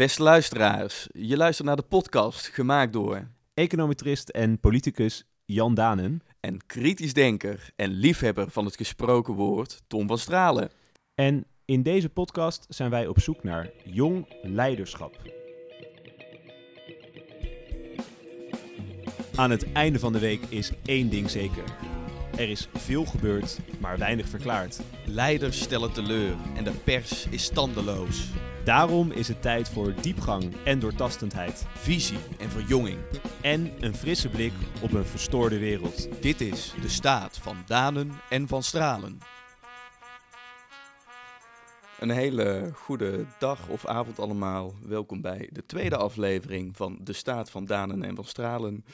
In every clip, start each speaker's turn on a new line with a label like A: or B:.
A: Beste luisteraars, je luistert naar de podcast gemaakt door
B: econometrist en politicus Jan Danen.
A: en kritisch denker en liefhebber van het gesproken woord Tom van Stralen.
B: En in deze podcast zijn wij op zoek naar jong leiderschap. Aan het einde van de week is één ding zeker. Er is veel gebeurd, maar weinig verklaard.
A: Leiders stellen teleur en de pers is standeloos.
B: Daarom is het tijd voor diepgang en doortastendheid.
A: Visie en verjonging.
B: En een frisse blik op een verstoorde wereld.
A: Dit is de staat van Danen en van Stralen. Een hele goede dag of avond allemaal. Welkom bij de tweede aflevering van De Staat van Danen en van Stralen.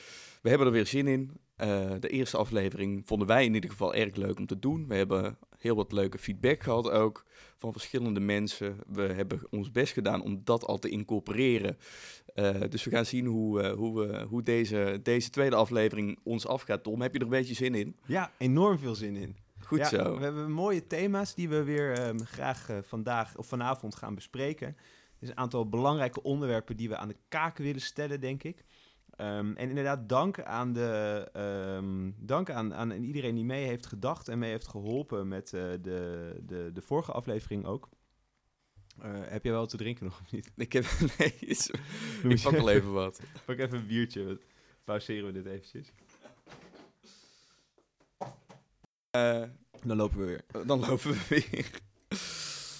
A: We hebben er weer zin in. Eh, de eerste aflevering vonden wij in ieder geval erg leuk om te doen. We hebben heel wat leuke feedback gehad ook van verschillende mensen. We hebben ons best gedaan om dat al te incorporeren. Eh, dus we gaan zien hoe, eh, hoe, we, hoe deze, deze tweede aflevering ons afgaat. Tom, heb je er een beetje zin in?
B: Ja, enorm veel zin in.
A: Goed
B: Ja,
A: zo.
B: We hebben mooie thema's die we weer ehm, graag eh, vandaag of vanavond gaan bespreken. Er is een aantal belangrijke onderwerpen die we aan de kaak willen stellen, denk ik. Ehm, en inderdaad, dank aan, de, ehm, dank aan, aan iedereen die mee heeft gedacht en mee heeft geholpen met eh, de, de, de vorige aflevering ook. Eh, heb jij wel te drinken nog of niet?
A: Ik, heb, nee, is- ik pak al even wat.
B: Pak even een biertje. Pauzeren we dit eventjes.
A: Eh,
B: Dan lopen we weer.
A: dan lopen we weer.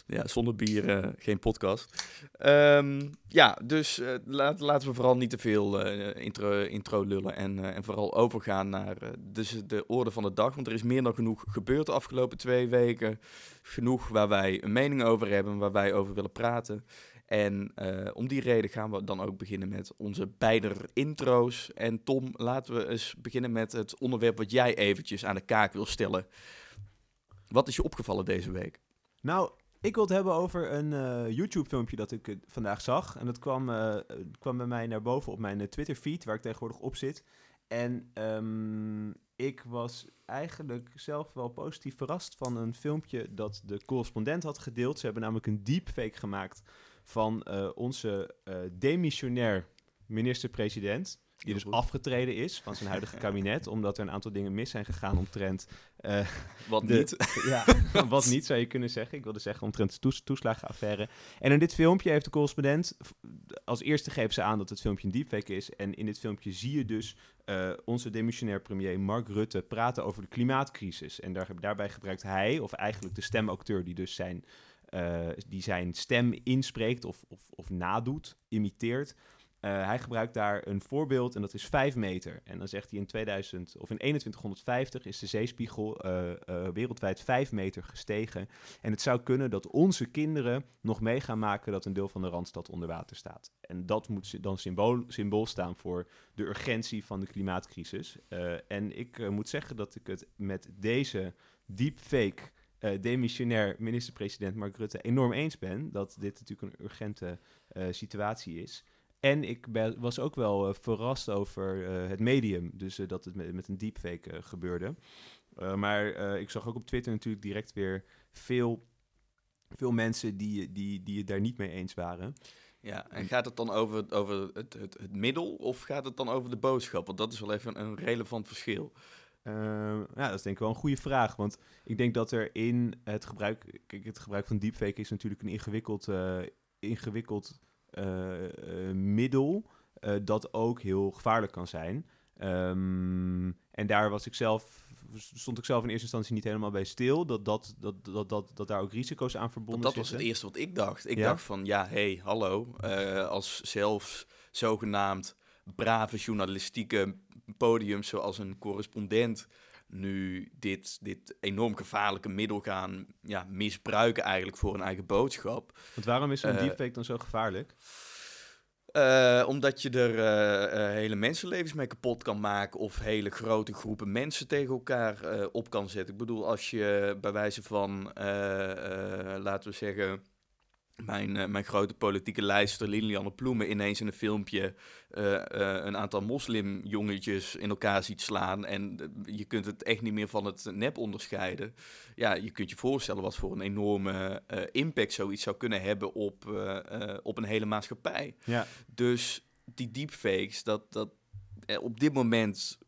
A: Ja, zonder bier eh, geen podcast. Ehm, ja, dus laat, laten we vooral niet te veel eh, intro, intro lullen en, en vooral overgaan naar dus de orde van de dag. Want er is meer dan genoeg gebeurd de afgelopen twee weken. Genoeg waar wij een mening over hebben, waar wij over willen praten. En om die reden gaan we dan ook beginnen met onze beide intro's. En Tom, laten we eens beginnen met het onderwerp wat jij eventjes aan de kaak wil stellen. Wat is je opgevallen deze week?
B: Nou, ik wil het hebben over een eh, YouTube-filmpje dat ik eh, vandaag zag. En dat kwam, eh, kwam bij mij naar boven op mijn Twitter-feed, waar ik tegenwoordig op zit. En ehm, ik was eigenlijk zelf wel positief verrast van een filmpje dat de correspondent had gedeeld. Ze hebben namelijk een deepfake gemaakt van onze demissionair minister-president. Die dus afgetreden is van zijn huidige kabinet, omdat er een aantal dingen mis zijn gegaan omtrent eh,
A: Wat
B: De-
A: niet?
B: ja, wat niet zou je kunnen zeggen. Ik wilde zeggen omtrent de toes toeslagenaffaire. En in dit filmpje heeft de correspondent... Als eerste geven ze aan dat het filmpje een deepfake is. En in dit filmpje zie je dus eh, onze demissionair premier Mark Rutte praten over de klimaatcrisis. En daar, daarbij gebruikt hij, of eigenlijk de stemacteur die dus zijn, eh, die zijn stem inspreekt of, of, of nadoet, imiteert... Eh, hij gebruikt daar een voorbeeld en dat is 5 meter. En dan zegt hij in 2000 of in 2150 is de zeespiegel eh, eh, wereldwijd 5 meter gestegen. En het zou kunnen dat onze kinderen nog mee gaan maken dat een deel van de randstad onder water staat. En dat moet dan symbool, symbool staan voor de urgentie van de klimaatcrisis. En ik moet zeggen dat ik het met deze deepfake demissionair minister-president Mark Rutte enorm eens ben. Dat dit natuurlijk een urgente situatie is. En ik ben, was ook wel eh, verrast over eh, het medium. Dus eh, dat het met, met een deepfake gebeurde. Maar ik zag ook op Twitter natuurlijk direct weer veel, veel mensen die, die, die het daar niet mee eens waren.
A: Ja, en gaat het dan over, over het, het, het middel of gaat het dan over de boodschap? Want dat is wel even een relevant verschil.
B: Eh, ja, dat is denk ik wel een goede vraag. Want ik denk dat er in het gebruik... Kijk, het gebruik van deepfake is natuurlijk een ingewikkeld, ingewikkeld middel... eh, dat ook heel gevaarlijk kan zijn. Ehm, en daar was ik zelf... Stond ik zelf in eerste instantie niet helemaal bij stil. Dat, dat, dat, dat, dat, dat daar ook risico's aan verbonden
A: Want dat was het eerste wat ik dacht. Ik
B: Ja?
A: dact van, ja, hey, hallo. eh, als zelfs zogenaamd brave journalistieke podium zoals een correspondent nu dit, dit enorm gevaarlijke middel gaan ja, misbruiken eigenlijk voor een eigen boodschap.
B: Want waarom is zo'n
A: Eh,
B: deepfake dan zo gevaarlijk?
A: Eh, omdat je er eh, hele mensenlevens mee kapot kan maken of hele grote groepen mensen tegen elkaar op kan zetten. Ik bedoel, als je bij wijze van, laten we zeggen, mijn, eh, mijn grote politieke lijster Lilianne Ploemen ineens in een filmpje eh, eh, een aantal moslimjongetjes in elkaar ziet slaan. En je kunt het echt niet meer van het nep onderscheiden. Ja, je kunt je voorstellen wat voor een enorme impact zoiets zou kunnen hebben op, op een hele maatschappij.
B: Ja.
A: Dus die deepfakes, dat, dat op dit moment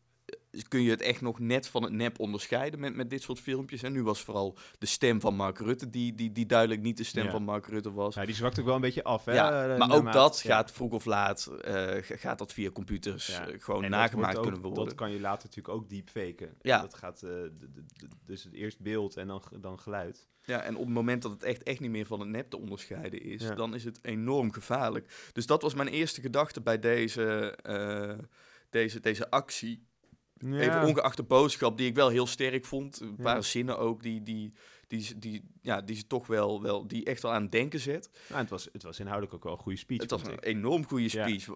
A: kun je het echt nog net van het nep onderscheiden met, met dit soort filmpjes. En nu was vooral de stem van Mark Rutte, die, die, die duidelijk niet de stem van Mark Rutte was.
B: Ja, die zwakt ook wel een beetje af. Hè?
A: Ja, eh, maar ook dat gaat vroeg of laat, uh, gaat dat via computers. Uh, gewoon nagemaakt ook, kunnen worden.
B: Dat kan je later natuurlijk ook deepfaken. Ja. Dat gaat uh, dus het eerst beeld en dan, dan geluid.
A: Ja, en op het moment dat het echt, echt niet meer van het nep te onderscheiden is, dan is het enorm gevaarlijk. Dus dat was mijn eerste gedachte bij deze, deze, deze actie. Even ongeacht de boodschap, die ik wel heel sterk vond. Een paar zinnen ook, die, die, die, die, ja, die ze toch wel, wel, die echt wel aan het denken zet.
B: Nou, het, was, het was inhoudelijk ook wel een goede speech.
A: Het was een enorm goede speech.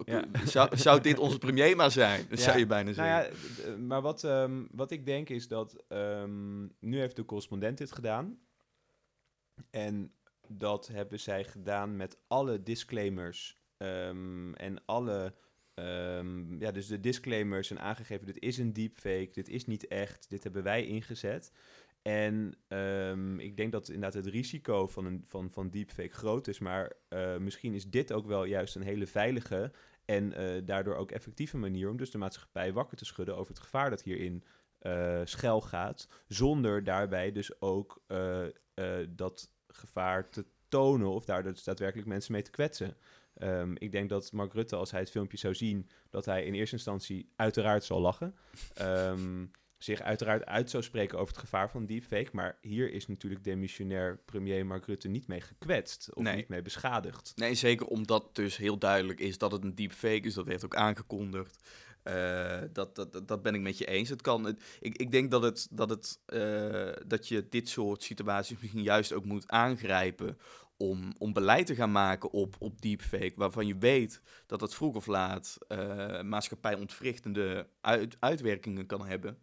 A: Zou, zou dit onze premier maar zijn? Dat zou je bijna zeggen.
B: Nou ja, maar wat, um, wat ik denk is dat um, nu heeft de correspondent dit gedaan. En dat hebben zij gedaan met alle disclaimers um, en alle Um, ja, dus de disclaimers zijn aangegeven, dit is een deepfake, dit is niet echt, dit hebben wij ingezet. En um, ik denk dat inderdaad het risico van, een, van, van deepfake groot is, maar uh, misschien is dit ook wel juist een hele veilige en uh, daardoor ook effectieve manier om dus de maatschappij wakker te schudden over het gevaar dat hierin uh, schuil gaat, zonder daarbij dus ook dat gevaar te tonen of daar dus daadwerkelijk mensen mee te kwetsen. Um, ik denk dat Mark Rutte, als hij het filmpje zou zien, dat hij in eerste instantie uiteraard zal lachen. Um, zich uiteraard uit zou spreken over het gevaar van deepfake. Maar hier is natuurlijk demissionair premier Mark Rutte niet mee gekwetst of niet mee beschadigd.
A: Nee, zeker omdat dus heel duidelijk is dat het een deepfake is. Dat werd ook aangekondigd. Uh, dat, dat, dat ben ik met je eens. Het kan, het, ik, ik denk dat, het, dat, het, uh, dat je dit soort situaties misschien juist ook moet aangrijpen om, om beleid te gaan maken op, op deepfake, waarvan je weet dat het vroeg of laat uh, maatschappij ontwrichtende uit, uitwerkingen kan hebben.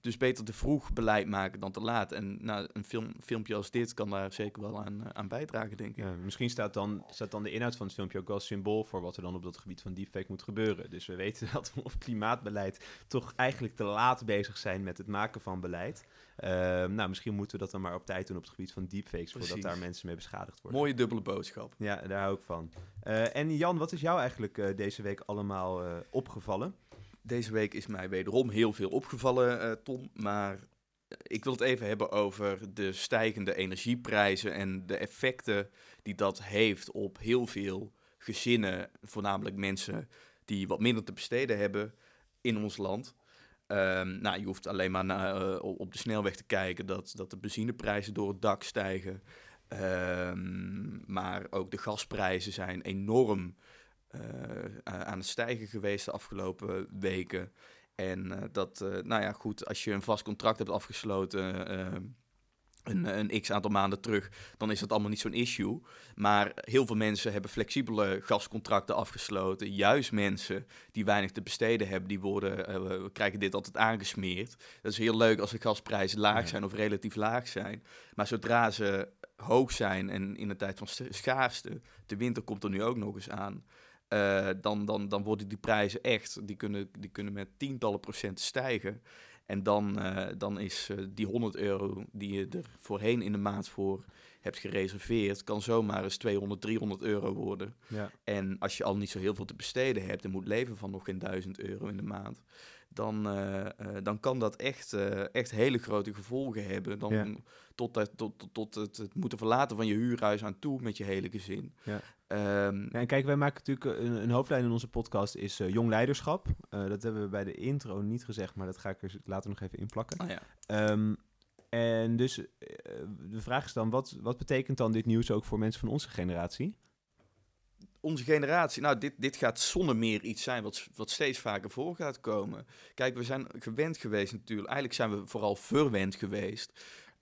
A: Dus beter te vroeg beleid maken dan te laat. En nou, een film, filmpje als dit kan daar zeker wel aan, eh, aan bijdragen, denk ik. Ja,
B: misschien staat dan, staat dan de inhoud van het filmpje ook wel symbool voor wat er dan op dat gebied van deepfake moet gebeuren. Dus we weten dat we op klimaatbeleid toch eigenlijk te laat bezig zijn met het maken van beleid. Uh, nou, misschien moeten we dat dan maar op tijd doen op het gebied van deepfakes, Precies. voordat daar mensen mee beschadigd worden.
A: Mooie dubbele boodschap.
B: Ja, daar hou ik van. Uh, en Jan, wat is jou eigenlijk uh, deze week allemaal opgevallen?
A: Deze week is mij wederom heel veel opgevallen, uh, Tom. Maar ik wil het even hebben over de stijgende energieprijzen en de effecten die dat heeft op heel veel gezinnen, voornamelijk mensen die wat minder te besteden hebben in ons land. Um, nou, je hoeft alleen maar uh, op de snelweg te kijken dat, dat de benzineprijzen door het dak stijgen. Um, maar ook de gasprijzen zijn enorm aan het stijgen geweest de afgelopen weken. En uh, dat, nou ja, goed, als je een vast contract hebt afgesloten een, een x aantal maanden terug, dan is dat allemaal niet zo'n issue. Maar heel veel mensen hebben flexibele gascontracten afgesloten. Juist mensen die weinig te besteden hebben, die worden, we krijgen dit altijd aangesmeerd. Dat is heel leuk als de gasprijzen laag zijn of relatief laag zijn. Maar zodra ze hoog zijn en in de tijd van schaarste, de winter komt er nu ook nog eens aan, uh, dan, dan, dan worden die prijzen echt, die kunnen, die kunnen met tientallen procenten stijgen. En dan, uh, dan is uh, die 100 euro die je er voorheen in de maand voor hebt gereserveerd, kan zomaar eens 200, 300 euro worden.
B: Ja.
A: En als je al niet zo heel veel te besteden hebt en moet leven van nog geen 1000 euro in de maand, dan, uh, uh, dan kan dat echt, uh, echt hele grote gevolgen hebben. Dan ja. tot, tot, tot, tot het, het, moeten verlaten van je huurhuis aan toe met je hele gezin.
B: Ja. Um, ja, en kijk, wij maken natuurlijk een, een, hoofdlijn in onze podcast is jong leiderschap. dat hebben we bij de intro niet gezegd, maar dat ga ik er later nog even in plakken.
A: Oh, ja.
B: um, en dus de vraag is dan, wat, wat betekent dan dit nieuws ook voor mensen van onze generatie?
A: Onze generatie, nou, dit, dit gaat zonder meer iets zijn wat, wat steeds vaker voor gaat komen. Kijk, we zijn gewend geweest natuurlijk, eigenlijk zijn we vooral verwend geweest.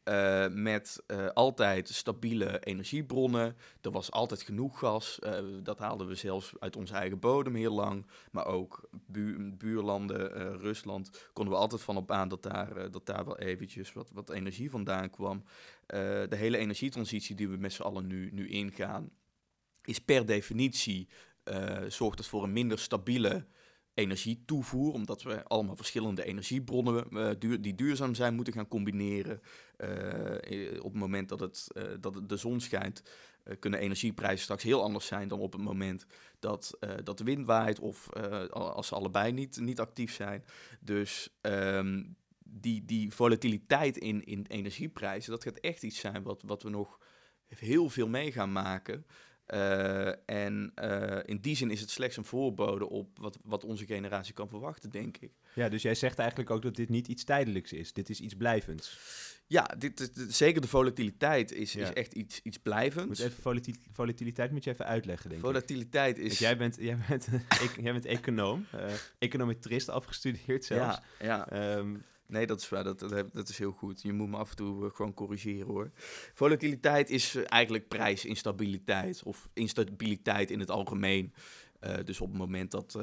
A: Uh, met uh, altijd stabiele energiebronnen. Er was altijd genoeg gas. Uh, dat haalden we zelfs uit onze eigen bodem heel lang. Maar ook bu buurlanden, Rusland, konden we altijd van op aan dat daar, dat daar wel eventjes wat, wat energie vandaan kwam. de hele energietransitie die we met z'n allen nu, nu ingaan, is per definitie, uh, zorgt het voor een minder stabiele energietoevoer, omdat we allemaal verschillende energiebronnen duur, die duurzaam zijn moeten gaan combineren. Uh, op het moment dat, het, dat de zon schijnt, kunnen energieprijzen straks heel anders zijn dan op het moment dat, dat de wind waait of als ze allebei niet, niet actief zijn. Dus um, die, die volatiliteit in, in energieprijzen, dat gaat echt iets zijn wat, wat we nog heel veel mee gaan maken. Uh, en uh, in die zin is het slechts een voorbode op wat, wat onze generatie kan verwachten, denk ik.
B: Ja, dus jij zegt eigenlijk ook dat dit niet iets tijdelijks is. Dit is iets blijvends.
A: Ja, dit, dit, zeker de volatiliteit is, ja. is echt iets, iets blijvends.
B: Moet even volatil, volatiliteit moet je even uitleggen, denk
A: volatiliteit
B: ik.
A: is...
B: jij bent, jij bent, jij bent econoom, uh, econometrist afgestudeerd zelfs.
A: Ja, ja. Um, Nee, dat is waar. Dat, dat, dat, is heel goed. Je moet me af en toe eh, gewoon corrigeren hoor. Volatiliteit is eh, eigenlijk prijsinstabiliteit of instabiliteit in het algemeen. Uh, dus op het moment dat,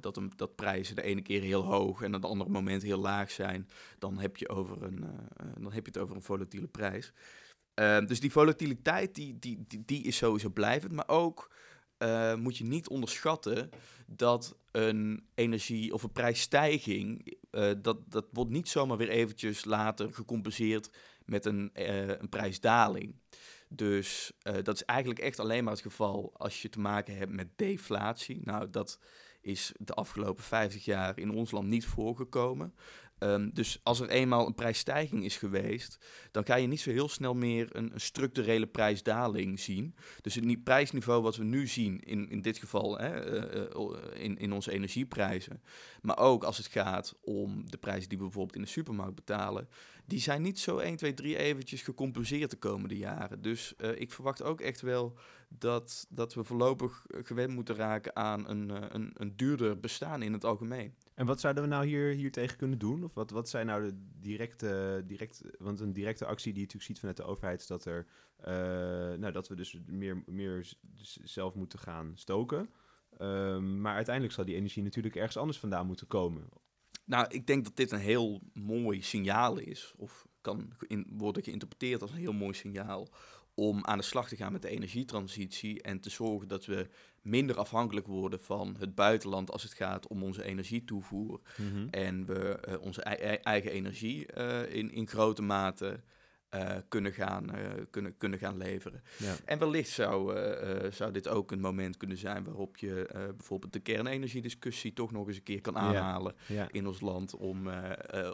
A: dat, een, dat prijzen de ene keer heel hoog en op het andere moment heel laag zijn, dan heb je, over een, dan heb je het over een volatiele prijs. Ehm, dus die volatiliteit die, die, die, is sowieso blijvend, maar ook moet je niet onderschatten dat een energie- of een prijsstijging, uh, dat, dat wordt niet zomaar weer eventjes later gecompenseerd met een, uh, een prijsdaling. Dus uh, dat is eigenlijk echt alleen maar het geval als je te maken hebt met deflatie. Nou, dat is de afgelopen 50 jaar in ons land niet voorgekomen. Um, dus als er eenmaal een prijsstijging is geweest, dan ga je niet zo heel snel meer een, een structurele prijsdaling zien. Dus het prijsniveau wat we nu zien, in, in dit geval hè, uh, in, in onze energieprijzen, maar ook als het gaat om de prijzen die we bijvoorbeeld in de supermarkt betalen, die zijn niet zo 1, 2, 3 eventjes gecompenseerd de komende jaren. Dus uh, ik verwacht ook echt wel dat, dat we voorlopig gewend moeten raken aan een, een, een duurder bestaan in het algemeen.
B: En wat zouden we nou hier, hier tegen kunnen doen? Of wat, wat zijn nou de directe, direct, want een directe actie die je natuurlijk ziet vanuit de overheid is dat, er, uh, nou, dat we dus meer, meer zelf moeten gaan stoken. Um, maar uiteindelijk zal die energie natuurlijk ergens anders vandaan moeten komen.
A: Nou, ik denk dat dit een heel mooi signaal is, of kan in, worden geïnterpreteerd als een heel mooi signaal om aan de slag te gaan met de energietransitie en te zorgen dat we minder afhankelijk worden van het buitenland als het gaat om onze energietoevoer. Mm -hmm. En we uh, onze eigen energie uh, in, in grote mate uh, kunnen, gaan, kunnen, kunnen gaan leveren. Ja. En wellicht zou, zou dit ook een moment kunnen zijn waarop je bijvoorbeeld de kernenergiediscussie toch nog eens een keer kan aanhalen ja. Ja. in ons land om,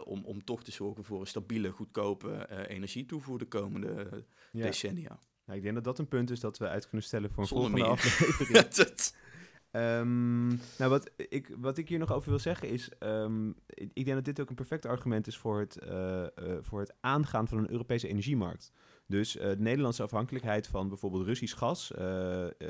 A: om, om toch te zorgen voor een stabiele, goedkope energietoevoer de komende decennia.
B: Nou, ik denk dat dat een punt is dat we uit kunnen stellen voor een Zonder volgende meer. aflevering. um, nou, wat ik, wat ik hier nog over wil zeggen is... Um, ik, denk dat dit ook een perfect argument is voor het, uh, uh, voor het aangaan van een Europese energiemarkt. Dus uh, de Nederlandse afhankelijkheid van bijvoorbeeld Russisch gas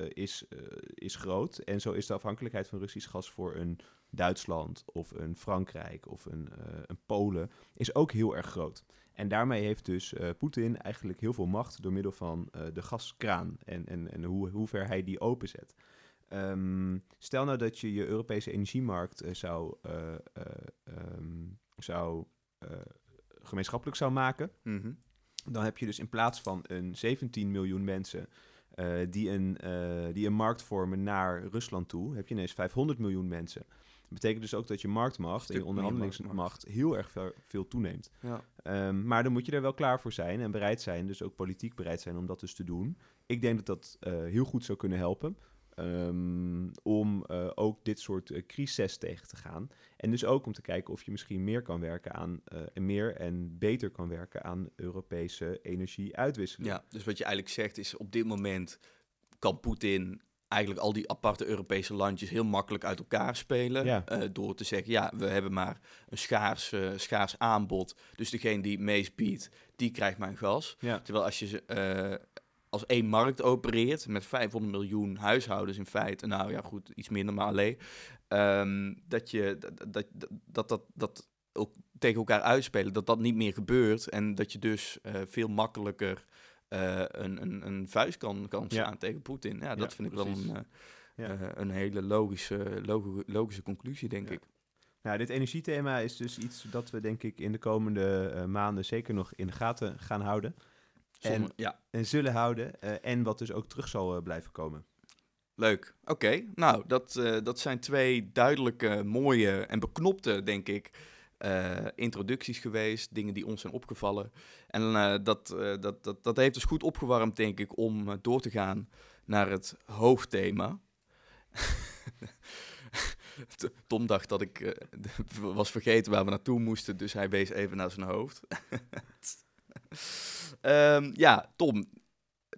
B: is, is groot. En zo is de afhankelijkheid van Russisch gas voor een Duitsland of een Frankrijk of een, een Polen... is ook heel erg groot. En daarmee heeft dus Poetin eigenlijk heel veel macht door middel van de gaskraan en, en, en hoe, hoe ver hij die openzet. Um, stel nou dat je je Europese energiemarkt uh, zou, um, zou gemeenschappelijk zou maken. Mm -hmm. Dan heb je dus in plaats van een 17 miljoen mensen die, een, die een markt vormen naar Rusland toe, heb je ineens 500 miljoen mensen dat betekent dus ook dat je marktmacht en je onderhandelingsmacht heel erg veel, toeneemt. Ja. Um, maar dan moet je er wel klaar voor zijn en bereid zijn, dus ook politiek bereid zijn om dat dus te doen. Ik denk dat dat uh, heel goed zou kunnen helpen. Um, om uh, ook dit soort uh, crises tegen te gaan. En dus ook om te kijken of je misschien meer kan werken aan en meer en beter kan werken aan Europese energieuitwisseling.
A: Ja, dus wat je eigenlijk zegt is op dit moment kan Poetin eigenlijk al die aparte Europese landjes heel makkelijk uit elkaar spelen. Ja. Uh, door te zeggen, ja, we hebben maar een schaars, uh, schaars aanbod. Dus degene die het meest biedt, die krijgt mijn gas. Ja. Terwijl als je als één markt opereert met 500 miljoen huishoudens in feite, nou ja goed, iets minder maar alleen, um, dat je dat, dat, dat, dat, dat ook tegen elkaar uitspelen, dat dat niet meer gebeurt en dat je dus veel makkelijker uh, een, een, een vuist kan, kan slaan ja. tegen Poetin. Ja, dat ja, vind ik wel een, uh, uh, een hele logische, logische, logische conclusie, denk ik.
B: Nou, dit energiethema is dus iets dat we denk ik in de komende maanden zeker nog in de gaten gaan houden. En, ja. en zullen houden. en wat dus ook terug zal blijven komen.
A: Leuk. Oké, nou, dat, uh, dat zijn twee duidelijke, mooie en beknopte, denk ik, introducties geweest. Dingen die ons zijn opgevallen. En dat, dat, dat, dat heeft dus goed opgewarmd, denk ik, om door te gaan naar het hoofdthema. Tom dacht dat ik was vergeten waar we naartoe moesten, dus hij wees even naar zijn hoofd. um, ja, Tom,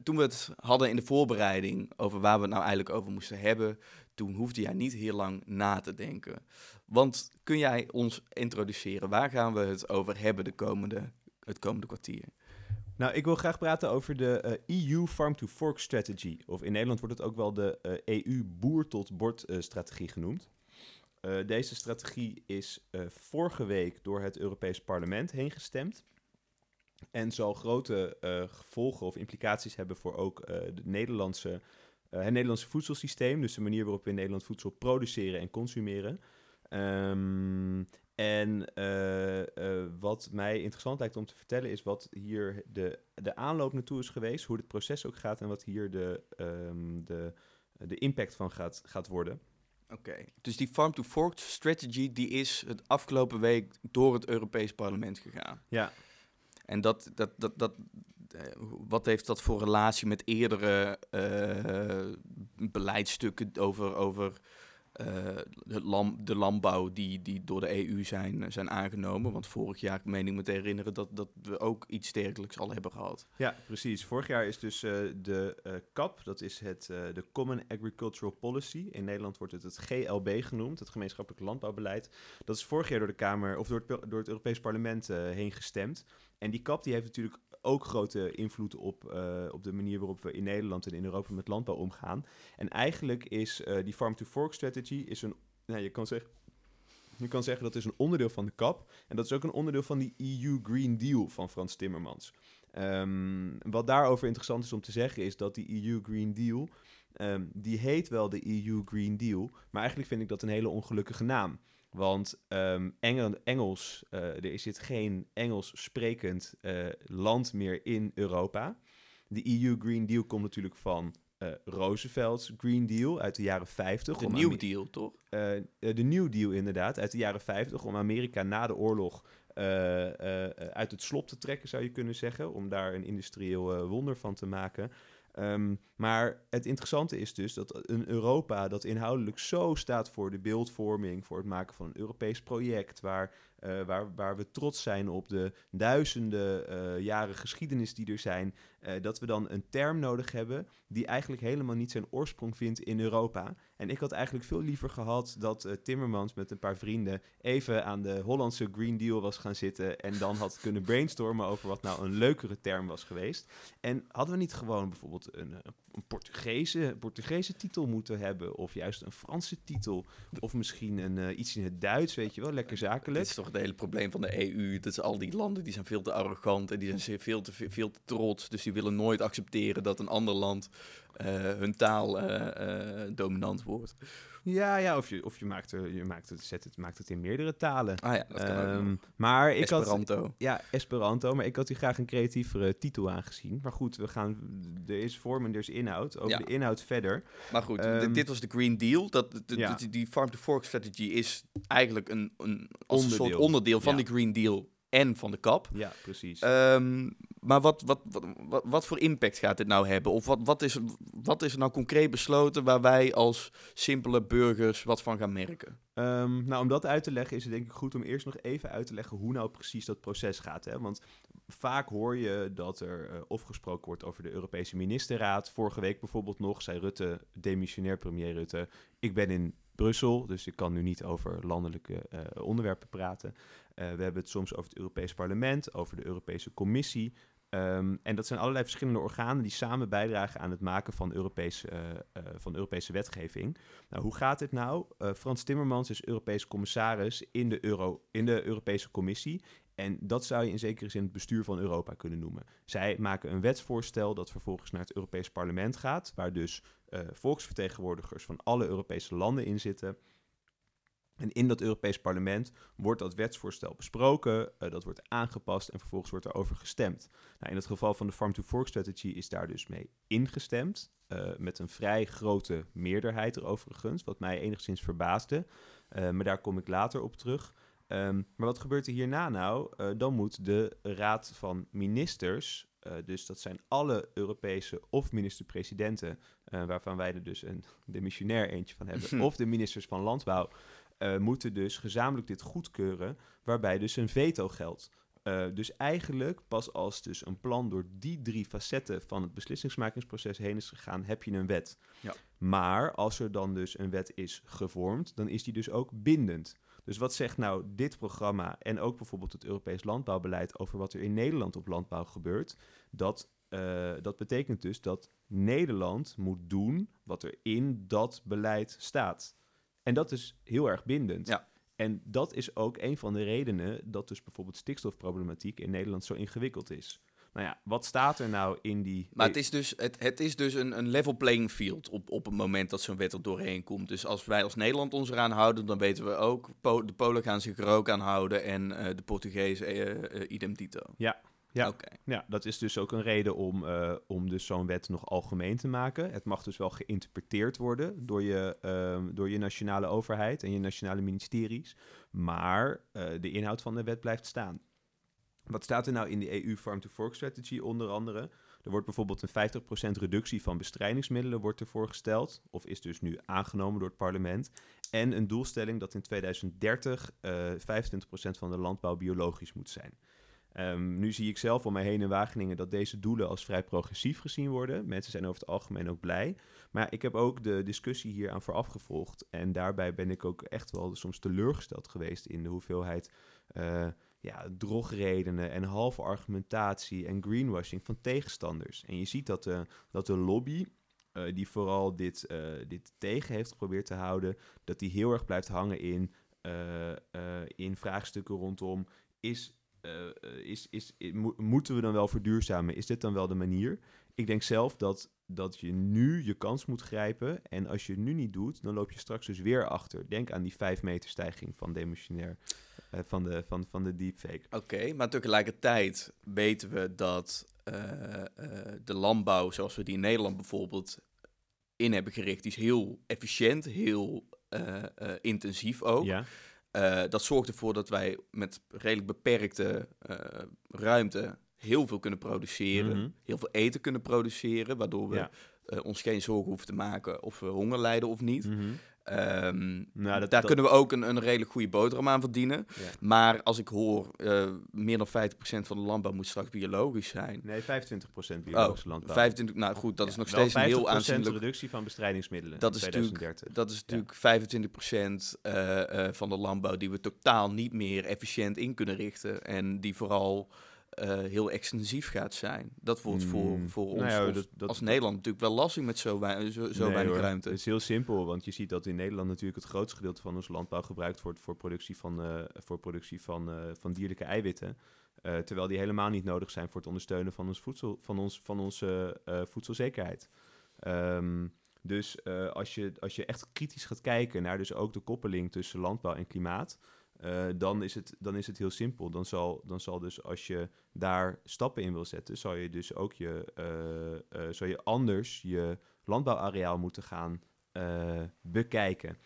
A: toen we het hadden in de voorbereiding over waar we het nou eigenlijk over moesten hebben, toen hoefde jij niet heel lang na te denken. Want kun jij ons introduceren? Waar gaan we het over hebben de komende, het komende kwartier?
B: Nou, ik wil graag praten over de EU eh, e Farm to Fork Strategy. Of in Nederland wordt het ook wel de EU eh, e Boer tot Bord uh, strategie genoemd. deze strategie is vorige week door het Europees Parlement heen gestemd. En zal grote uh, gevolgen of implicaties hebben voor ook uh, de Nederlandse, uh, het Nederlandse voedselsysteem. Dus de manier waarop we in Nederland voedsel produceren en consumeren. Um, en wat mij interessant lijkt om te vertellen is wat hier de, de aanloop naartoe is geweest, hoe het proces ook gaat en wat hier de, um, de, de impact van gaat, gaat worden.
A: Oké, dus die Farm to Fork strategy die is het afgelopen week door het Europees Parlement gegaan.
B: Ja,
A: en dat, dat, dat, dat, eh, wat heeft dat voor relatie met eerdere uh, beleidstukken over, over het lam, de landbouw die, die door de EU zijn, zijn aangenomen? Want vorig jaar, meen ik me te herinneren, dat, dat we ook iets dergelijks al hebben gehad.
B: Ja, precies. Vorig jaar is dus de CAP, dat is het, de Common Agricultural Policy. In Nederland wordt het het GLB genoemd, het gemeenschappelijk landbouwbeleid. Dat is vorig jaar door de Kamer, of door het, door het Europees Parlement heen gestemd. En die kap die heeft natuurlijk ook grote invloed op, uh, op de manier waarop we in Nederland en in Europa met landbouw omgaan. En eigenlijk is uh, die Farm-to-Fork strategy is een, nou, je kan zeggen, je kan zeggen dat is een onderdeel van de kap. En dat is ook een onderdeel van die EU Green Deal van Frans Timmermans. Um, wat daarover interessant is om te zeggen is dat die EU Green Deal, um, die heet wel de EU Green Deal, maar eigenlijk vind ik dat een hele ongelukkige naam. Want um, Engels, uh, er zit geen Engels sprekend uh, land meer in Europa. De EU Green Deal komt natuurlijk van uh, Roosevelt's Green Deal uit de jaren 50.
A: De New Deal, toch?
B: de New Deal, inderdaad, uit de jaren 50. Om Amerika na de oorlog uit het slop te trekken, zou je kunnen zeggen. Om daar een industrieel wonder van te maken. Um, maar het interessante is dus dat een Europa dat inhoudelijk zo staat voor de beeldvorming, voor het maken van een Europees project, waar uh, waar, waar we trots zijn op de duizenden uh, jaren geschiedenis die er zijn, uh, dat we dan een term nodig hebben die eigenlijk helemaal niet zijn oorsprong vindt in Europa. En ik had eigenlijk veel liever gehad dat Timmermans met een paar vrienden even aan de Hollandse Green Deal was gaan zitten en dan had kunnen brainstormen over wat nou een leukere term was geweest. En hadden we niet gewoon bijvoorbeeld een Portugese, Portugese titel moeten hebben. Of juist een Franse titel. Of misschien een, uh, iets in het Duits, weet je wel. Lekker zakelijk.
A: Dit is toch het hele probleem van de EU. Dat is al die landen die zijn veel te arrogant en die zijn veel te, veel te trots. Dus die willen nooit accepteren dat een ander land uh, hun taal uh, dominant wordt.
B: Ja, ja of, je, of je, maakt, je maakt, het, zet het, maakt het in meerdere talen.
A: Ah ja, dat kan um, ook ehm,
B: maar ik
A: Esperanto.
B: Had, ja, Esperanto. Maar ik had hier graag een creatievere titel aangezien. Maar goed, we gaan, er is vorm en er is inhoud. Over ja. de inhoud verder.
A: Maar goed, um, dit was de Green Deal. Dat, de, ja. die, die farm-to-fork strategy is eigenlijk een, een, als onderdeel. een soort onderdeel van ja. de Green Deal en van de kap.
B: Ja, precies.
A: Um, maar wat, wat, wat, wat, voor impact gaat dit nou hebben? Of wat, wat, is, wat is er nou concreet besloten waar wij als simpele burgers wat van gaan merken?
B: Um, nou, om dat uit te leggen is het denk ik goed om eerst nog even uit te leggen hoe nou precies dat proces gaat. Hè? Want vaak hoor je dat er uh, of gesproken wordt over de Europese ministerraad. Vorige week bijvoorbeeld nog zei Rutte, demissionair premier Rutte, ik ben in Brussel, dus ik kan nu niet over landelijke uh, onderwerpen praten. Uh, we hebben het soms over het Europees Parlement, over de Europese Commissie. Um, en dat zijn allerlei verschillende organen die samen bijdragen aan het maken van Europese, uh, van Europese wetgeving. Nou, hoe gaat dit nou? Frans Timmermans is Europees commissaris in de, Euro, in de Europese Commissie. En dat zou je in zekere zin het bestuur van Europa kunnen noemen. Zij maken een wetsvoorstel dat vervolgens naar het Europees Parlement gaat, waar dus volksvertegenwoordigers van alle Europese landen in zitten. En in dat Europees Parlement wordt dat wetsvoorstel besproken, uh, dat wordt aangepast en vervolgens wordt er over gestemd. Nou, in het geval van de Farm to Fork Strategy is daar dus mee ingestemd. Uh, met een vrij grote meerderheid er overigens, wat mij enigszins verbaasde. Maar daar kom ik later op terug. Um, maar wat gebeurt er hierna nou? dan moet de Raad van Ministers uh, dus dat zijn alle Europese of minister-presidenten, uh, waarvan wij er dus een demissionair eentje van hebben, of de ministers van Landbouw, moeten dus gezamenlijk dit goedkeuren, waarbij dus een veto geldt. dus eigenlijk pas als dus een plan door die drie facetten van het beslissingsmakingsproces heen is gegaan, heb je een wet. Ja. Maar als er dan dus een wet is gevormd, dan is die dus ook bindend. Dus wat zegt nou dit programma en ook bijvoorbeeld het Europees landbouwbeleid over wat er in Nederland op landbouw gebeurt? Dat, uh, dat betekent dus dat Nederland moet doen wat er in dat beleid staat. En dat is heel erg bindend. Ja. En dat is ook een van de redenen dat dus bijvoorbeeld stikstofproblematiek in Nederland zo ingewikkeld is. Nou ja, wat staat er nou in die...
A: Maar het is dus, het, het is dus een, een level playing field op, op het moment dat zo'n wet er doorheen komt. Dus als wij als Nederland ons eraan houden, dan weten we ook... de Polen gaan zich er ook aan houden en uh, de Portugezen uh, uh, idem dito.
B: Ja, ja, okay. ja, dat is dus ook een reden om, uh, om dus zo'n wet nog algemeen te maken. Het mag dus wel geïnterpreteerd worden door je, uh, door je nationale overheid en je nationale ministeries. Maar uh, de inhoud van de wet blijft staan. Wat staat er nou in de EU Farm to Fork Strategy onder andere? Er wordt bijvoorbeeld een 50% reductie van bestrijdingsmiddelen wordt er voorgesteld, of is dus nu aangenomen door het parlement. En een doelstelling dat in 2030 uh, 25% van de landbouw biologisch moet zijn. Um, nu zie ik zelf om mij heen in Wageningen dat deze doelen als vrij progressief gezien worden. Mensen zijn over het algemeen ook blij. Maar ik heb ook de discussie hier aan vooraf gevolgd. En daarbij ben ik ook echt wel soms teleurgesteld geweest in de hoeveelheid uh, ja, drogredenen en halve argumentatie en greenwashing van tegenstanders. En je ziet dat de, dat de lobby, uh, die vooral dit, uh, dit tegen heeft geprobeerd te houden, dat die heel erg blijft hangen in, in vraagstukken rondom is uh, is, is, moeten we dan wel verduurzamen? Is dit dan wel de manier? Ik denk zelf dat, dat je nu je kans moet grijpen. En als je het nu niet doet, dan loop je straks dus weer achter. Denk aan die 5 meter stijging van demissionair. Uh, van, de, van, van de deepfake.
A: Oké, maar tegelijkertijd weten we dat uh, de landbouw, zoals we die in Nederland bijvoorbeeld in hebben gericht, die is heel efficiënt, heel intensief ook. Ja. Dat zorgt ervoor dat wij met redelijk beperkte ruimte heel veel kunnen produceren, mm-hmm. heel veel eten kunnen produceren, waardoor we ja. uh, ons geen zorgen hoeven te maken of we honger lijden of niet. Mm-hmm. Um, nou, dat, daar dat... kunnen we ook een, een redelijk goede boterham aan verdienen. Ja. Maar als ik hoor, uh, meer dan 50% van de landbouw moet straks biologisch zijn.
B: Nee, 25% biologische
A: oh,
B: landbouw.
A: 25, nou goed, dat ja, is nog steeds een heel aanzienlijk...
B: reductie van bestrijdingsmiddelen
A: dat is 2030. Dat is natuurlijk ja. 25% uh, uh, van de landbouw die we totaal niet meer efficiënt in kunnen richten. En die vooral uh, heel extensief gaat zijn. Dat wordt voor, mm. voor ons nou ja, als, dat, dat, als Nederland natuurlijk wel lastig met zo, wei zo, zo nee, weinig hoor. ruimte.
B: Het is heel simpel, want je ziet dat in Nederland natuurlijk het grootste gedeelte van ons landbouw gebruikt wordt voor productie van, uh, voor productie van, uh, van dierlijke eiwitten. terwijl die helemaal niet nodig zijn voor het ondersteunen van, ons voedsel, van, ons, van onze voedselzekerheid. Um, dus als, je, als je echt kritisch gaat kijken naar dus ook de koppeling tussen landbouw en klimaat, uh, dan, is het, dan is het heel simpel. Dan zal, dan zal dus als je daar stappen in wil zetten, zal je dus ook je, uh, uh, zal je anders je landbouwareaal moeten gaan bekijken.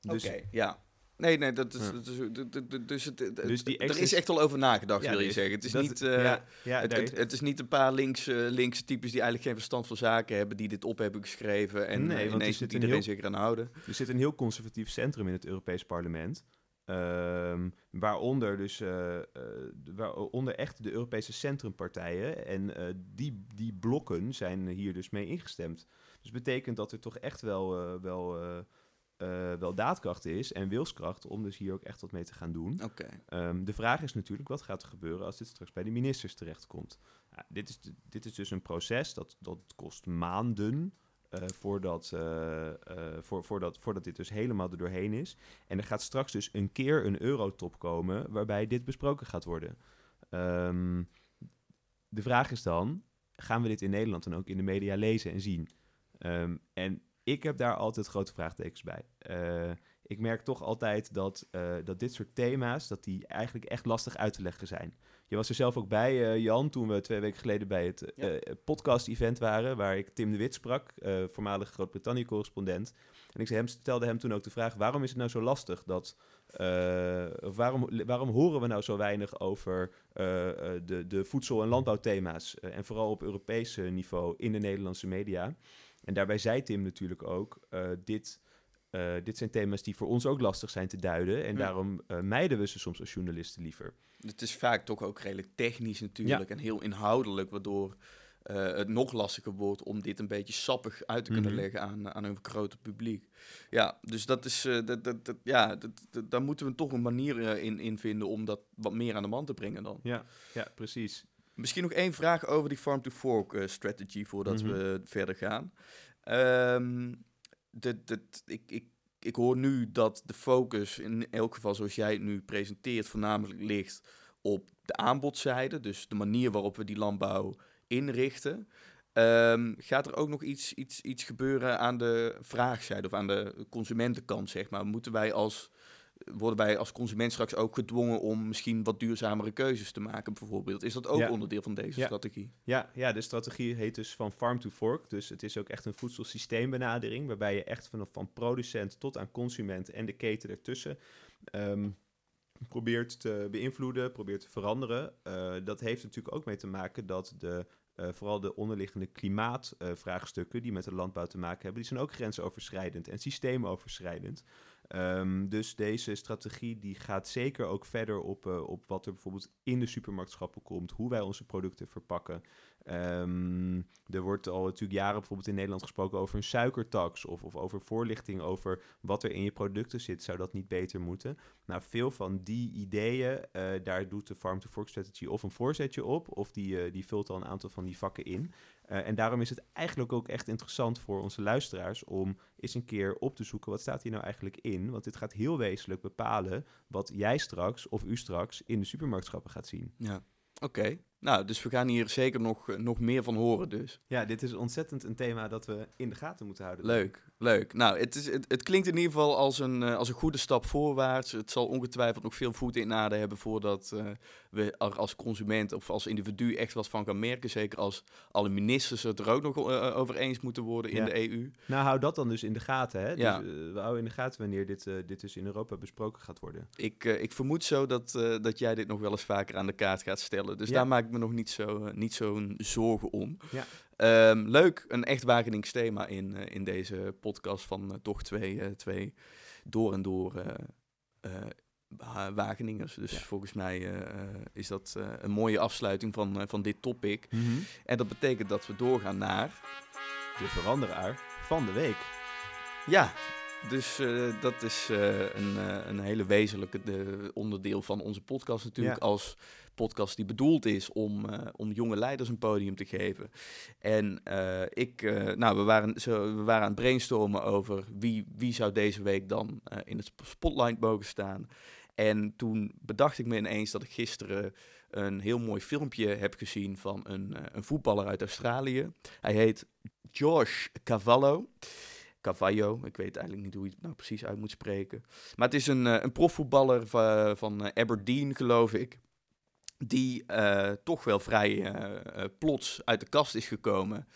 A: Dus, Oké, ja. Nee, nee, dat is, is, dus, het, dus die er is echt al over nagedacht, ja, wil je zeggen. Het is, niet, uh, ja, ja, het, het, het, is niet een paar linkse, linkse types die eigenlijk geen verstand van zaken hebben, die dit op hebben geschreven en nee, uh, ineens moet iedereen heel, zich eraan houden.
B: Er zit een heel conservatief centrum in het Europees Parlement. Um, waaronder dus uh, waaronder echt de Europese centrumpartijen. En die, die blokken zijn hier dus mee ingestemd. Dus betekent dat er toch echt wel, wel uh, wel daadkracht is en wilskracht om dus hier ook echt wat mee te gaan doen.
A: Okay.
B: Um, de vraag is natuurlijk, wat gaat er gebeuren als dit straks bij de ministers terechtkomt? Ja, dit, is dit is dus een proces dat, dat kost maanden uh, voordat, uh, voor, voordat, voordat dit dus helemaal er doorheen is. En er gaat straks dus een keer een eurotop komen waarbij dit besproken gaat worden. Um, de vraag is dan, gaan we dit in Nederland dan ook in de media lezen en zien? Um, en ik heb daar altijd grote vraagtekens bij. Uh, ik merk toch altijd dat, eh, dat dit soort thema's, dat die eigenlijk echt lastig uit te leggen zijn. Je was er zelf ook bij, eh, Jan, toen we twee weken geleden bij het
A: Ja.
B: eh, podcast-event waren, waar ik Tim de Wit sprak, eh voormalig Groot-Brittannië-correspondent. En ik hem, stelde hem toen ook de vraag, waarom is het nou zo lastig dat... eh, waarom, waarom horen we nou zo weinig over eh, eh, de, de voedsel- en landbouwthema's? eh, en vooral op Europees eh, niveau in de Nederlandse media. En daarbij zei Tim natuurlijk ook, eh, dit, eh, dit zijn thema's die voor ons ook lastig zijn te duiden. En
A: Ja.
B: daarom eh, mijden we ze soms als journalisten liever.
A: Het is vaak toch ook redelijk technisch natuurlijk en heel inhoudelijk, waardoor het nog lastiger wordt om dit een beetje sappig uit te kunnen
B: Mhm.
A: leggen aan, aan een groter publiek. Ja, dus dat is, dat, dat, dat, ja, dat, dat- daar moeten we toch een manier in, in vinden om dat wat meer aan de man te brengen dan.
B: Ja, ja precies.
A: Misschien nog één vraag over die farm-to-fork eh, strategy voordat
B: Mhm.
A: we verder gaan. Ehm, dat, ik, ik, ik hoor nu dat de focus, in elk geval zoals jij het nu presenteert, voornamelijk ligt op de aanbodzijde. Dus de manier waarop we die landbouw inrichten. Ehm, gaat er ook nog iets, iets, iets gebeuren aan de vraagzijde of aan de consumentenkant, zeg maar? Moeten wij als, worden wij als consument straks ook gedwongen om misschien wat duurzamere keuzes te maken, bijvoorbeeld? Is dat ook
B: Ja.
A: onderdeel van deze
B: Ja.
A: strategie?
B: Ja, ja, de strategie heet dus van farm to fork. Dus het is ook echt een voedselsysteembenadering, waarbij je echt vanaf van producent tot aan consument en de keten ertussen ehm, probeert te beïnvloeden, probeert te veranderen. Eh, dat heeft natuurlijk ook mee te maken dat de, eh, vooral de onderliggende klimaatvraagstukken die met de landbouw te maken hebben, die zijn ook grensoverschrijdend en systeemoverschrijdend. Ehm, dus deze strategie die gaat zeker ook verder op, eh, op wat er bijvoorbeeld in de supermarktschappen komt, hoe wij onze producten verpakken. Ehm, er wordt al natuurlijk jaren bijvoorbeeld in Nederland gesproken over een suikertax of, of over voorlichting over wat er in je producten zit. Zou dat niet beter moeten? Nou, veel van die ideeën, eh, daar doet de Farm to Fork Strategy of een voorzetje op, of die, eh, die vult al een aantal van die vakken in. Eh, en daarom is het eigenlijk ook echt interessant voor onze luisteraars om eens een keer op te zoeken wat staat hier nou eigenlijk in. Want dit gaat heel wezenlijk bepalen wat jij straks of u straks in de supermarktschappen gaat zien.
A: Ja. Oké. Nou, dus we gaan hier zeker nog, eh, nog meer van horen dus.
B: Ja, dit is ontzettend een thema dat we in de gaten moeten houden.
A: Leuk, leuk. Nou, het, is, het, het klinkt in ieder geval als een, eh, als een goede stap voorwaarts. Het zal ongetwijfeld nog veel voeten in aarde hebben voordat eh, we er als consument of als individu echt wat van gaan merken. Zeker als alle ministers het er ook nog eh, over eens moeten worden in
B: Ja.
A: de EU.
B: Nou, hou dat dan dus in de gaten. Hè?
A: Ja.
B: Dus, we houden in de gaten wanneer dit, dit dus in Europa besproken gaat worden.
A: Ik, ik vermoed zo dat, dat jij dit nog wel eens vaker aan de kaart gaat stellen. Dus
B: Ja.
A: daar maak ik me nog niet zo eh, niet zo'n zorgen om.
B: Ja.
A: Ehm, leuk, een echt Wagenings thema in, eh, in deze podcast van eh, toch twee, eh, twee door en door Wa- Wageningers. Dus
B: Ja.
A: volgens mij is dat een mooie afsluiting van, van dit topic. En dat betekent dat we doorgaan naar...
B: De veranderaar van de week.
A: Ja, dus dat is een, een hele wezenlijke de, onderdeel van onze podcast natuurlijk.
B: Ja.
A: Als podcast die bedoeld is om, eh, om jonge leiders een podium te geven. En eh, ik, eh, nou, we waren, zo, we waren aan het brainstormen over wie, wie zou deze week dan in het sp- spotlight mogen staan. En toen bedacht ik me ineens dat ik gisteren een heel mooi filmpje heb gezien van een, een voetballer uit Australië. Hij heet Josh Cavallo. Cavallo, ik weet eigenlijk niet hoe je het nou precies uit moet spreken. Maar het is een, een profvoetballer va- van eh, Aberdeen, geloof ik. Die eh, toch wel vrij eh, eh, plots uit de kast is gekomen.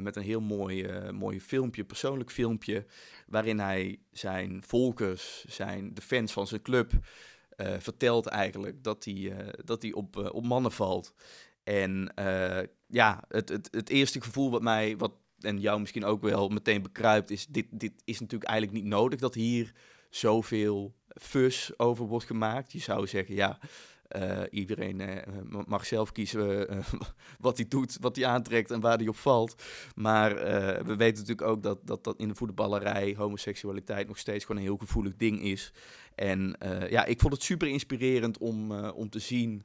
A: met een heel mooi, mooi filmpje, persoonlijk filmpje. Waarin hij zijn volkers, zijn, de fans van zijn club. vertelt eigenlijk dat hij, dat hij op, op mannen valt. En ja, het, het, het eerste gevoel wat mij, wat, en jou misschien ook wel meteen bekruipt, is: dit, dit is natuurlijk eigenlijk niet nodig dat hier zoveel fus over wordt gemaakt. Je zou zeggen, ja. Eh, iedereen eh, ma- mag zelf kiezen eh, wat hij doet, wat hij aantrekt en waar hij op valt. Maar we weten natuurlijk ook dat, dat, dat in de voetballerij homoseksualiteit nog steeds gewoon een heel gevoelig ding is. En ja, ik vond het super inspirerend om, om te zien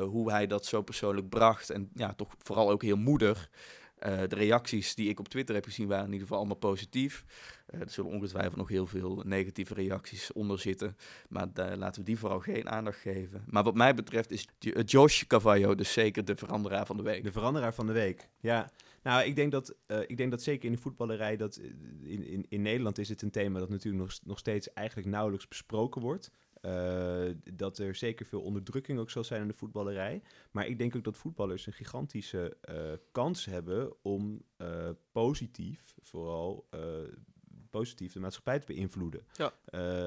A: hoe hij dat zo persoonlijk bracht. En ja, toch vooral ook heel moedig. Eh, de reacties die ik op Twitter heb gezien waren in ieder geval allemaal positief. Eh, er zullen ongetwijfeld nog heel veel negatieve reacties onder zitten. Maar laten we die vooral geen aandacht geven. Maar wat mij betreft is eh, Josh Cavallo dus zeker de veranderaar van de week.
B: De veranderaar van de week. Ja, nou, ik denk dat, ik denk dat zeker in de voetballerij, dat in, in, in Nederland is het een thema dat natuurlijk nog, nog steeds eigenlijk nauwelijks besproken wordt. Eh, dat er zeker veel onderdrukking ook zal zijn in de voetballerij. Maar ik denk ook dat voetballers een gigantische eh, kans hebben om eh, positief, vooral positief de maatschappij te beïnvloeden.
A: Ja.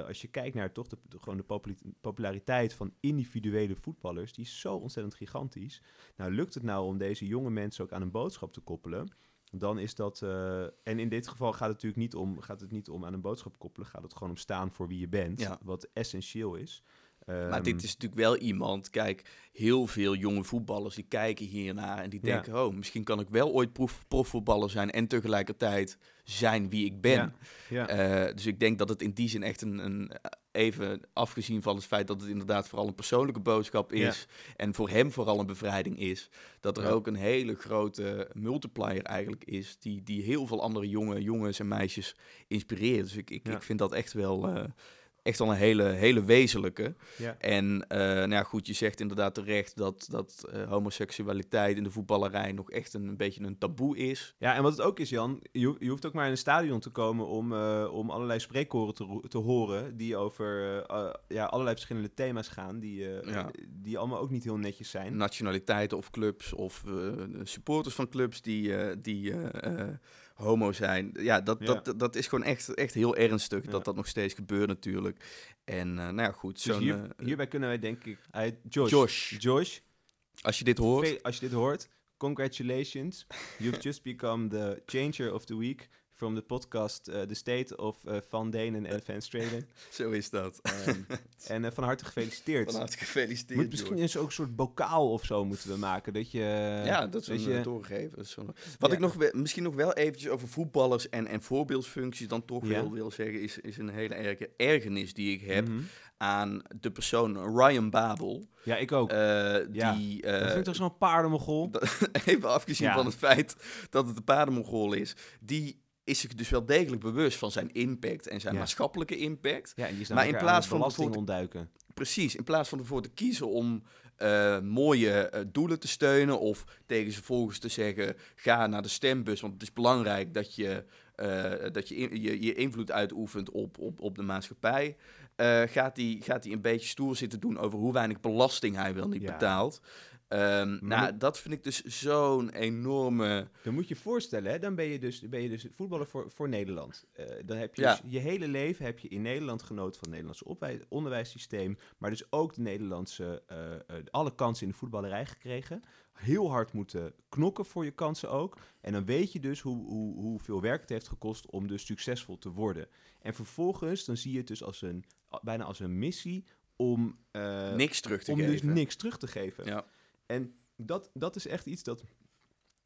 B: Als je kijkt naar toch de, de- gewoon de populariteit van individuele voetballers, die is zo ontzettend gigantisch. Nou, lukt het nou om deze jonge mensen ook aan een boodschap te koppelen? Dan is dat. eh, en in dit geval gaat het natuurlijk niet om, gaat het niet om aan een boodschap koppelen. Gaat het gewoon om staan voor wie je bent.
A: Ja.
B: Wat essentieel is.
A: Maar
B: Ehm,
A: dit is natuurlijk wel iemand, kijk, heel veel jonge voetballers die kijken hiernaar en die
B: Ja.
A: denken, oh, misschien kan ik wel ooit proef, profvoetballer zijn en tegelijkertijd zijn wie ik ben.
B: Ja, ja.
A: Eh, dus ik denk dat het in die zin echt een, een, even afgezien van het feit dat het inderdaad vooral een persoonlijke boodschap is en voor hem vooral een bevrijding is, dat er
B: Ja.
A: ook een hele grote multiplier eigenlijk is die, die heel veel andere jonge jongens en meisjes inspireert. Dus ik, ik,
B: Ja.
A: ik vind dat echt wel, eh, echt wel een hele, hele wezenlijke.
B: ja.
A: En eh, nou ja, goed, je zegt inderdaad terecht dat, dat eh, homoseksualiteit in de voetballerij nog echt een, een beetje een taboe is.
B: Ja, en wat het ook is, Jan, je, je hoeft ook maar in een stadion te komen om, eh, om allerlei spreekkoren te, te horen die over ja, allerlei verschillende thema's gaan, die,
A: Ja.
B: die allemaal ook niet heel netjes zijn.
A: Nationaliteiten of clubs of supporters van clubs die, die homo zijn. Ja, dat,
B: Ja.
A: Dat, dat is gewoon echt, echt heel ernstig
B: Ja.
A: dat dat nog steeds gebeurt natuurlijk. En eh, nou ja, goed,
B: Dus hier,
A: eh,
B: hierbij kunnen wij denk ik... Josh.
A: Josh.
B: Josh,
A: als je dit hoort,
B: als je dit hoort, congratulations. You've just become the changer of the week from the podcast eh, The State of eh, Van Denen en Van Stralen.
A: zo is dat.
B: En eh, van harte gefeliciteerd.
A: Van harte gefeliciteerd.
B: Moet misschien eens ook een soort bokaal of zo moeten we maken. Dat je,
A: Ja, dat een
B: je,
A: doorgeven. Dat Wat
B: Ja.
A: ik nog misschien nog wel eventjes over voetballers en, en voorbeeldsfuncties dan toch
B: Ja.
A: wil, wil zeggen, is, is een hele erge ergernis die ik heb
B: Mhm.
A: aan de persoon Ryan Babel.
B: Ja, ik ook. Ja.
A: Die,
B: dat
A: eh,
B: vind ik toch zo'n paardenmogol?
A: dat- even afgezien
B: Ja.
A: van het feit dat het een paardenmongool is, die is zich dus wel degelijk bewust van zijn impact en zijn
B: Ja.
A: maatschappelijke impact.
B: Ja, en die is
A: Maar in plaats van
B: belasting ontduiken.
A: Precies, in plaats van ervoor te kiezen om eh, mooie eh, doelen te steunen of tegen zijn volgers te zeggen, ga naar de stembus, want het is belangrijk dat je, eh, dat je, in- je, je invloed uitoefent op, op, op de maatschappij, gaat hij gaat hij een beetje stoer zitten doen over hoe weinig belasting hij wel niet
B: Ja.
A: betaalt. Ehm, nou, dat vind ik dus zo'n enorme...
B: Dan moet je je voorstellen, hè, dan ben je dus, ben je dus voetballer voor, voor Nederland. Eh, dan heb je
A: Ja.
B: dus je hele leven heb je in Nederland genoten van het Nederlandse onderwijssysteem. Maar dus ook de Nederlandse, eh, eh, alle kansen in de voetballerij gekregen. Heel hard moeten knokken voor je kansen ook. En dan weet je dus hoe, hoe, hoeveel werk het heeft gekost om dus succesvol te worden. En vervolgens, dan zie je het dus als een, bijna als een missie om,
A: niks terug te
B: om
A: geven.
B: dus niks terug te geven.
A: Ja.
B: En dat, dat is echt iets dat,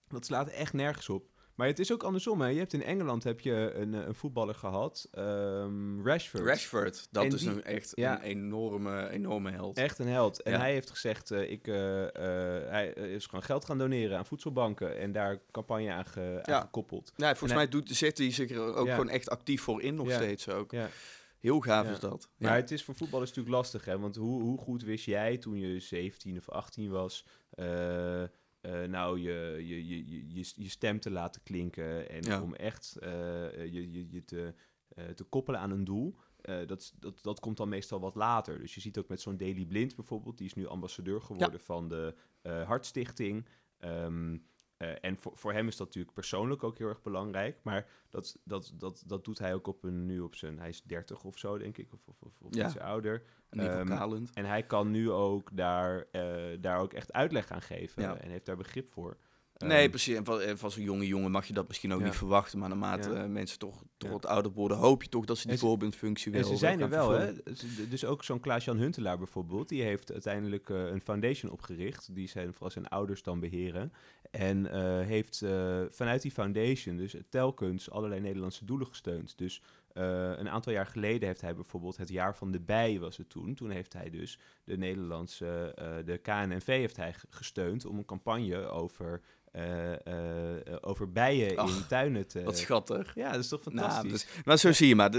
B: dat slaat echt nergens op. Maar het is ook andersom. Hè. Je hebt in Engeland heb je een, eh, een voetballer gehad, ehm, Rashford.
A: Rashford, dat
B: En
A: is
B: die-
A: een, echt
B: ja.
A: een enorme, enorme held.
B: Echt een held. En
A: Ja.
B: hij heeft gezegd, eh, ik, eh, hij is gewoon geld gaan doneren aan voedselbanken en daar campagne aan, ge- aan
A: Ja.
B: gekoppeld.
A: Ja, volgens
B: En
A: mij doet, zet hij zich er ook gewoon echt actief voor in nog steeds ook.
B: Ja.
A: Heel gaaf
B: Ja.
A: is dat.
B: Maar
A: Ja.
B: het is voor voetballers natuurlijk lastig, hè? Want hoe, hoe goed wist jij toen je 17 of 18 was, eh, eh, nou je, je, je, je, je, stem te laten klinken en
A: Ja.
B: om echt eh, je, je, je te, te koppelen aan een doel? Dat, dat, dat komt dan meestal wat later. Dus je ziet ook met zo'n Daily Blind bijvoorbeeld, die is nu ambassadeur geworden van de Hartstichting. Ehm, eh, en voor, voor hem is dat natuurlijk persoonlijk ook heel erg belangrijk. Maar dat, dat, dat, dat doet hij ook op een, nu op zijn... Hij is 30 of zo, denk ik. Of, of, of, of
A: Ja.
B: iets ouder.
A: Nico
B: ehm. En hij kan nu ook daar, eh, daar ook echt uitleg aan geven.
A: Ja.
B: En heeft daar begrip voor.
A: Nee,
B: Ehm,
A: precies. En van, en van zo'n jonge jongen mag je dat misschien ook
B: Ja.
A: niet verwachten. Maar naarmate
B: Ja.
A: mensen toch, wat ouder worden, hoop je toch dat ze die
B: En
A: voorbeeldfunctie
B: En
A: wel
B: ze zijn er wel, hè? Dus- Dus ook zo'n Klaas-Jan Huntelaar bijvoorbeeld, die heeft uiteindelijk eh, een foundation opgericht, die zijn vooral zijn ouders dan beheren. En eh, heeft eh, vanuit die foundation dus telkens allerlei Nederlandse doelen gesteund. Dus eh, een aantal jaar geleden heeft hij bijvoorbeeld het jaar van de bij was het toen. Toen heeft hij dus de Nederlandse, de KNNV heeft hij gesteund om een campagne over eh, eh, eh, over bijen in tuinen te...
A: Wat schattig.
B: ja, dat is toch
A: Nou,
B: fantastisch?
A: dus- maar zo zie je maar,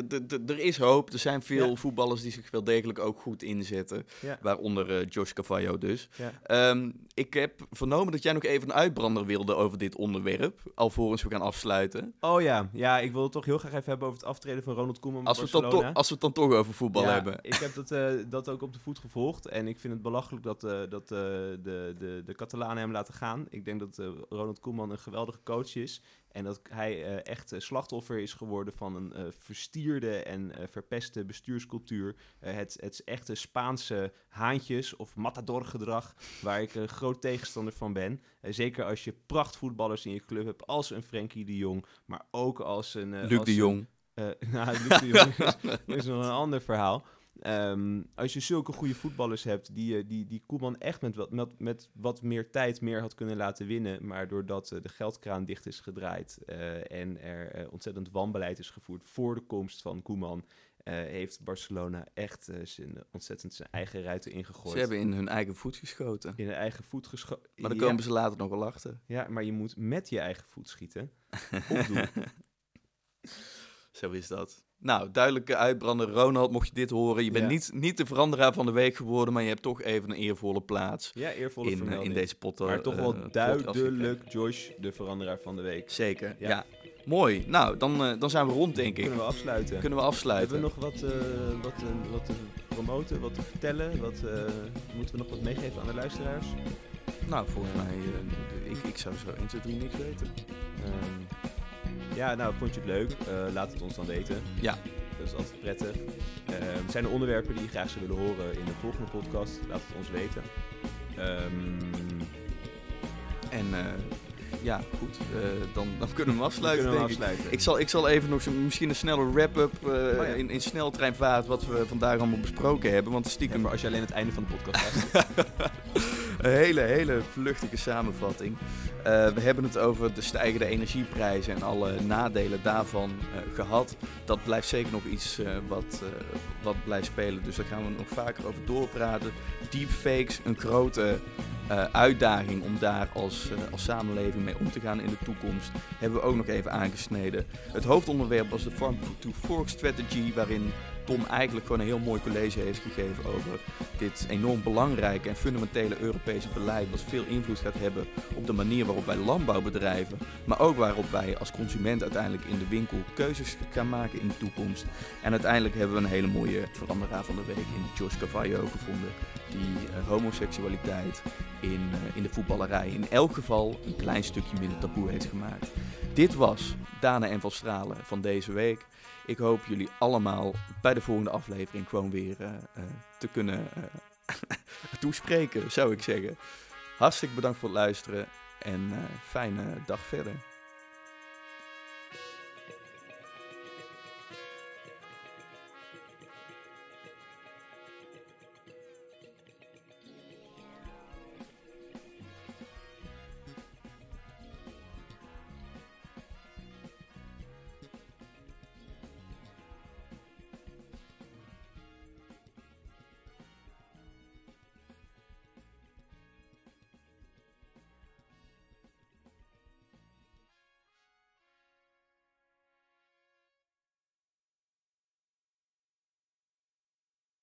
A: er is hoop. Er zijn veel
B: Ja.
A: voetballers die zich wel degelijk ook goed inzetten.
B: Ja.
A: Waaronder eh, Josh Cavallo dus.
B: Ja.
A: Ehm, ik heb vernomen dat jij nog even een uitbrander wilde over dit onderwerp. Alvorens we gaan afsluiten.
B: Oh ja, ja, ik wil het toch heel graag even hebben over het aftreden van Ronald Koeman
A: Als we, het dan
B: Barcelona.
A: toch- als we het dan toch over voetbal hebben.
B: Ik heb dat, dat ook op de voet gevolgd. En ik vind het belachelijk dat, dat de, de, de Catalanen hem laten gaan. Ik denk dat Ronald Koeman een geweldige coach is. En dat hij eh, echt eh, slachtoffer is geworden van een eh, verstierde en verpeste bestuurscultuur. Het, het echte Spaanse haantjes- of matador-gedrag, waar ik een groot tegenstander van ben. Zeker als je prachtvoetballers in je club hebt, als een Frenkie de Jong, maar ook als een...
A: Luc
B: als
A: de
B: een-
A: Jong.
B: nou, Luc de Jong is, is nog een ander verhaal. Ehm, als je zulke goede voetballers hebt, die, eh, die, die Koeman echt met wat, met, met wat meer tijd meer had kunnen laten winnen. Maar doordat eh, de geldkraan dicht is gedraaid eh, en er ontzettend wanbeleid is gevoerd voor de komst van Koeman, heeft Barcelona echt zijn, ontzettend zijn eigen ruiten ingegooid.
A: Ze hebben in hun eigen voet geschoten.
B: in hun eigen voet geschoten.
A: Maar dan
B: ja,
A: komen ze later nog wel achter.
B: ja, maar je moet met je eigen voet schieten. Op.
A: Zo is dat. Nou, duidelijke uitbrander. Ronald, mocht je dit horen. Je bent
B: Ja.
A: niet, niet de veranderaar van de week geworden, maar je hebt toch even een eervolle plaats
B: Ja, eervolle
A: in, eh, in deze pot.
B: Maar toch
A: eh,
B: wel duidelijk. Josh, de veranderaar van de week.
A: Zeker, ja.
B: Ja.
A: Mooi. Nou, dan, eh, dan zijn we rond, denk ik.
B: Kunnen we afsluiten?
A: Kunnen we afsluiten?
B: Hebben we nog wat, wat, wat te promoten, wat te vertellen? Wat, moeten we nog wat meegeven aan de luisteraars?
A: Nou, volgens mij, ik, ik zou zo 1, 2, 3 niks weten.
B: Ehm, ja, nou, vond je het leuk? Eh, laat het ons dan weten.
A: Ja.
B: Dat is altijd prettig. Ehm, zijn er onderwerpen die je graag zou willen horen in de volgende podcast? Laat het ons weten. Ehm,
A: En eh, ja, goed. eh, dan, dan kunnen we hem afsluiten,
B: kunnen we afsluiten.
A: Ik zal, ik zal even nog zo, misschien een snelle wrap-up
B: ja.
A: in, in sneltreinvaart wat we vandaag allemaal besproken hebben. Want
B: Ja,
A: stiekem
B: maar als je alleen het einde van de podcast luistert.
A: Een hele, hele vluchtige samenvatting. Eh, we hebben het over de stijgende energieprijzen en alle nadelen daarvan eh, gehad. Dat blijft zeker nog iets eh, wat, wat blijft spelen. Dus daar gaan we nog vaker over doorpraten. Deepfakes, een grote uitdaging om daar als, als samenleving mee om te gaan in de toekomst. Hebben we ook nog even aangesneden. Het hoofdonderwerp was de Farm to Fork Strategy, waarin Tom eigenlijk gewoon een heel mooi college heeft gegeven over dit enorm belangrijke en fundamentele Europese beleid, wat veel invloed gaat hebben op de manier waarop wij landbouw bedrijven, maar ook waarop wij als consument uiteindelijk in de winkel keuzes gaan maken in de toekomst. En uiteindelijk hebben we een hele mooie veranderaar van de week in Josh Cavallo gevonden, die eh, homoseksualiteit in, eh, in de voetballerij in elk geval een klein stukje minder taboe heeft gemaakt. Dit was Dana en van Stralen van deze week. Ik hoop jullie allemaal bij de volgende aflevering gewoon weer eh, eh, te kunnen eh, toespreken, zou ik zeggen. Hartstikke bedankt voor het luisteren en fijne dag verder.